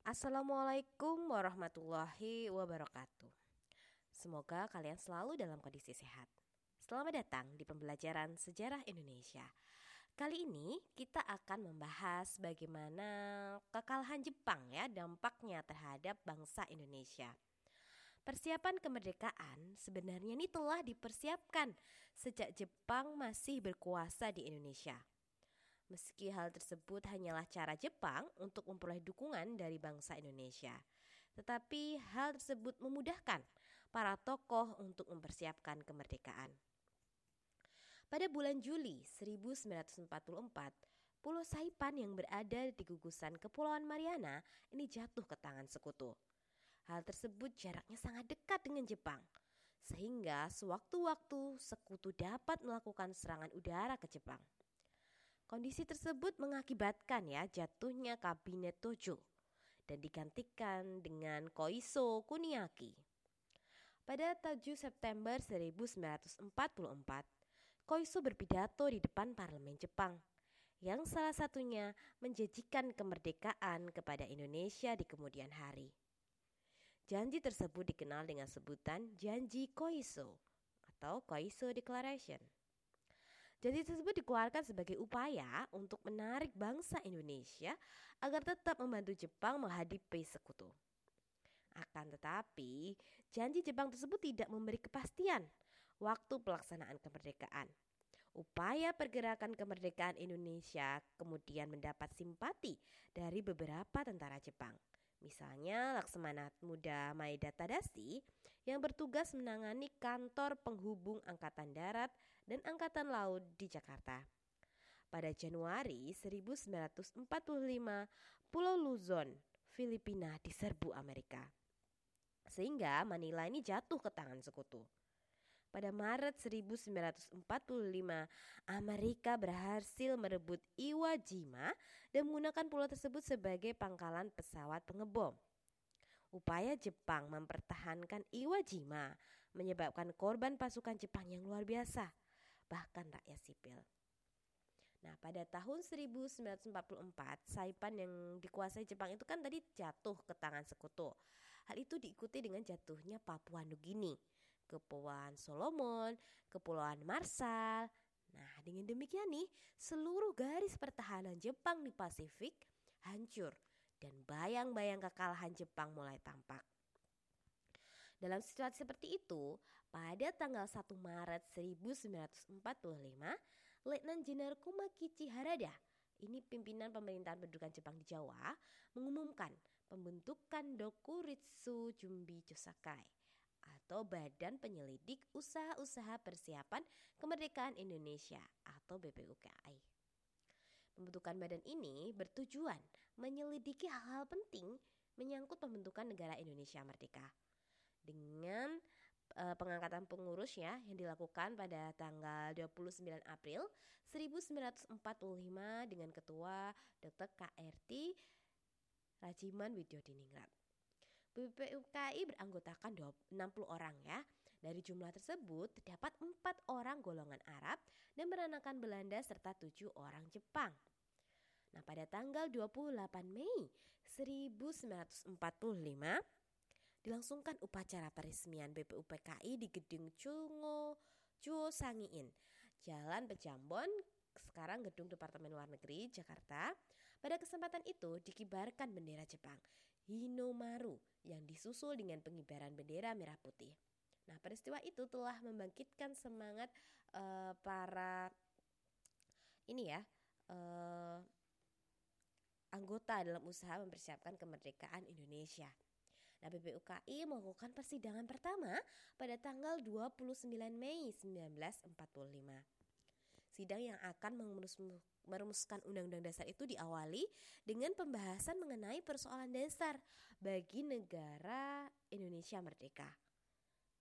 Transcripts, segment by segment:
Assalamualaikum warahmatullahi wabarakatuh. Semoga kalian selalu dalam kondisi sehat. Selamat datang di pembelajaran sejarah Indonesia. Kali ini kita akan membahas bagaimana kekalahan Jepang ya dampaknya terhadap bangsa Indonesia. Persiapan kemerdekaan sebenarnya ini telah dipersiapkan sejak Jepang masih berkuasa di Indonesia. Meski hal tersebut hanyalah cara Jepang untuk memperoleh dukungan dari bangsa Indonesia, tetapi hal tersebut memudahkan para tokoh untuk mempersiapkan kemerdekaan. Pada bulan Juli 1944, Pulau Saipan yang berada di gugusan Kepulauan Mariana ini jatuh ke tangan sekutu. Hal tersebut jaraknya sangat dekat dengan Jepang, sehingga sewaktu-waktu sekutu dapat melakukan serangan udara ke Jepang. Kondisi tersebut mengakibatkan ya jatuhnya kabinet Tojo dan digantikan dengan Koiso Kuniaki. Pada 7 September 1944, Koiso berpidato di depan parlemen Jepang yang salah satunya menjanjikan kemerdekaan kepada Indonesia di kemudian hari. Janji tersebut dikenal dengan sebutan Janji Koiso atau Koiso Declaration. Janji tersebut dikeluarkan sebagai upaya untuk menarik bangsa Indonesia agar tetap membantu Jepang menghadapi sekutu. Akan tetapi, janji Jepang tersebut tidak memberi kepastian waktu pelaksanaan kemerdekaan. Upaya pergerakan kemerdekaan Indonesia kemudian mendapat simpati dari beberapa tentara Jepang. Misalnya Laksamana Muda Maeda Tadashi yang bertugas menangani kantor penghubung Angkatan Darat dan Angkatan Laut di Jakarta. Pada Januari 1945, Pulau Luzon, Filipina diserbu Amerika. Sehingga Manila ini jatuh ke tangan sekutu. Pada Maret 1945, Amerika berhasil merebut Iwo Jima dan menggunakan pulau tersebut sebagai pangkalan pesawat pengebom. Upaya Jepang mempertahankan Iwo Jima menyebabkan korban pasukan Jepang yang luar biasa, bahkan rakyat sipil. Nah, pada tahun 1944, Saipan yang dikuasai Jepang itu kan tadi jatuh ke tangan sekutu. Hal itu diikuti dengan jatuhnya Papua Nugini Kepulauan Solomon, Kepulauan Marshall. Nah, dengan demikian nih, seluruh garis pertahanan Jepang di Pasifik hancur dan bayang-bayang kekalahan Jepang mulai tampak. Dalam situasi seperti itu, pada tanggal 1 Maret 1945, Letnan Jenderal Kumakichi Harada, ini pimpinan pemerintahan pendudukan Jepang di Jawa, mengumumkan pembentukan Dokuritsu Jumbi Josakai atau Badan Penyelidik Usaha-usaha Persiapan Kemerdekaan Indonesia atau BPUKI. Pembentukan badan ini bertujuan menyelidiki hal-hal penting menyangkut pembentukan negara Indonesia merdeka. Dengan uh, pengangkatan pengurusnya yang dilakukan pada tanggal 29 April 1945 dengan ketua Dr. KRT Rajiman Widyodiningrat. BPUKI beranggotakan 60 orang ya. Dari jumlah tersebut terdapat empat orang golongan Arab dan beranakan Belanda serta tujuh orang Jepang. Nah pada tanggal 28 Mei 1945 dilangsungkan upacara peresmian BPUPKI di Gedung Chungo Chuo Sangiin, Jalan Pejambon, sekarang Gedung Departemen Luar Negeri, Jakarta. Pada kesempatan itu dikibarkan bendera Jepang Hinomaru yang disusul dengan pengibaran bendera merah putih. Nah, peristiwa itu telah membangkitkan semangat uh, para ini ya uh, anggota dalam usaha mempersiapkan kemerdekaan Indonesia. Nah, BPUKI melakukan persidangan pertama pada tanggal 29 Mei 1945. Sidang yang akan merumuskan undang-undang dasar itu diawali dengan pembahasan mengenai persoalan dasar bagi negara Indonesia merdeka.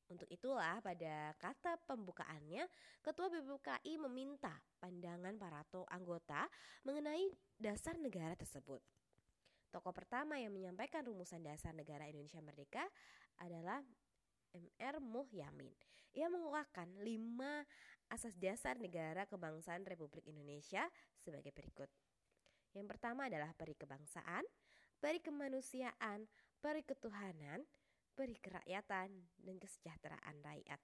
Untuk itulah pada kata pembukaannya, Ketua BPKI meminta pandangan para anggota mengenai dasar negara tersebut. Tokoh pertama yang menyampaikan rumusan dasar negara Indonesia Merdeka adalah MR Muhyamin. Ia menguatkan lima asas dasar negara kebangsaan Republik Indonesia sebagai berikut. Yang pertama adalah peri kebangsaan, peri kemanusiaan, peri ketuhanan, peri kerakyatan, dan kesejahteraan rakyat.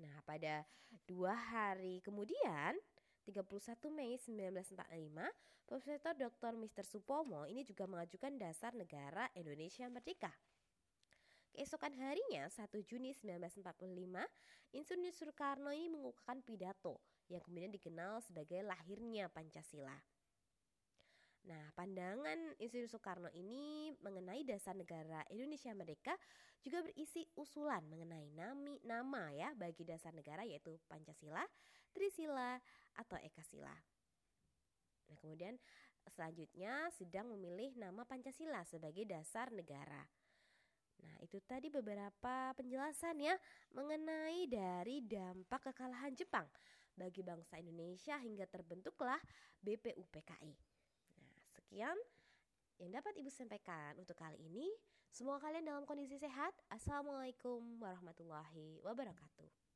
Nah, pada dua hari kemudian, 31 Mei 1945, Profesor Dr. Mr. Supomo ini juga mengajukan dasar negara Indonesia Merdeka. Keesokan harinya, 1 Juni 1945, Insinyur Soekarno ini mengukuhkan pidato yang kemudian dikenal sebagai lahirnya Pancasila. Nah, pandangan Insinyur Soekarno ini mengenai dasar negara Indonesia Merdeka juga berisi usulan mengenai nami, nama ya bagi dasar negara yaitu Pancasila, Trisila, atau Ekasila. Nah, kemudian selanjutnya sedang memilih nama Pancasila sebagai dasar negara. Nah, itu tadi beberapa penjelasan ya mengenai dari dampak kekalahan Jepang bagi bangsa Indonesia hingga terbentuklah BPUPKI. Nah, sekian yang dapat Ibu sampaikan untuk kali ini. Semoga kalian dalam kondisi sehat. Assalamualaikum warahmatullahi wabarakatuh.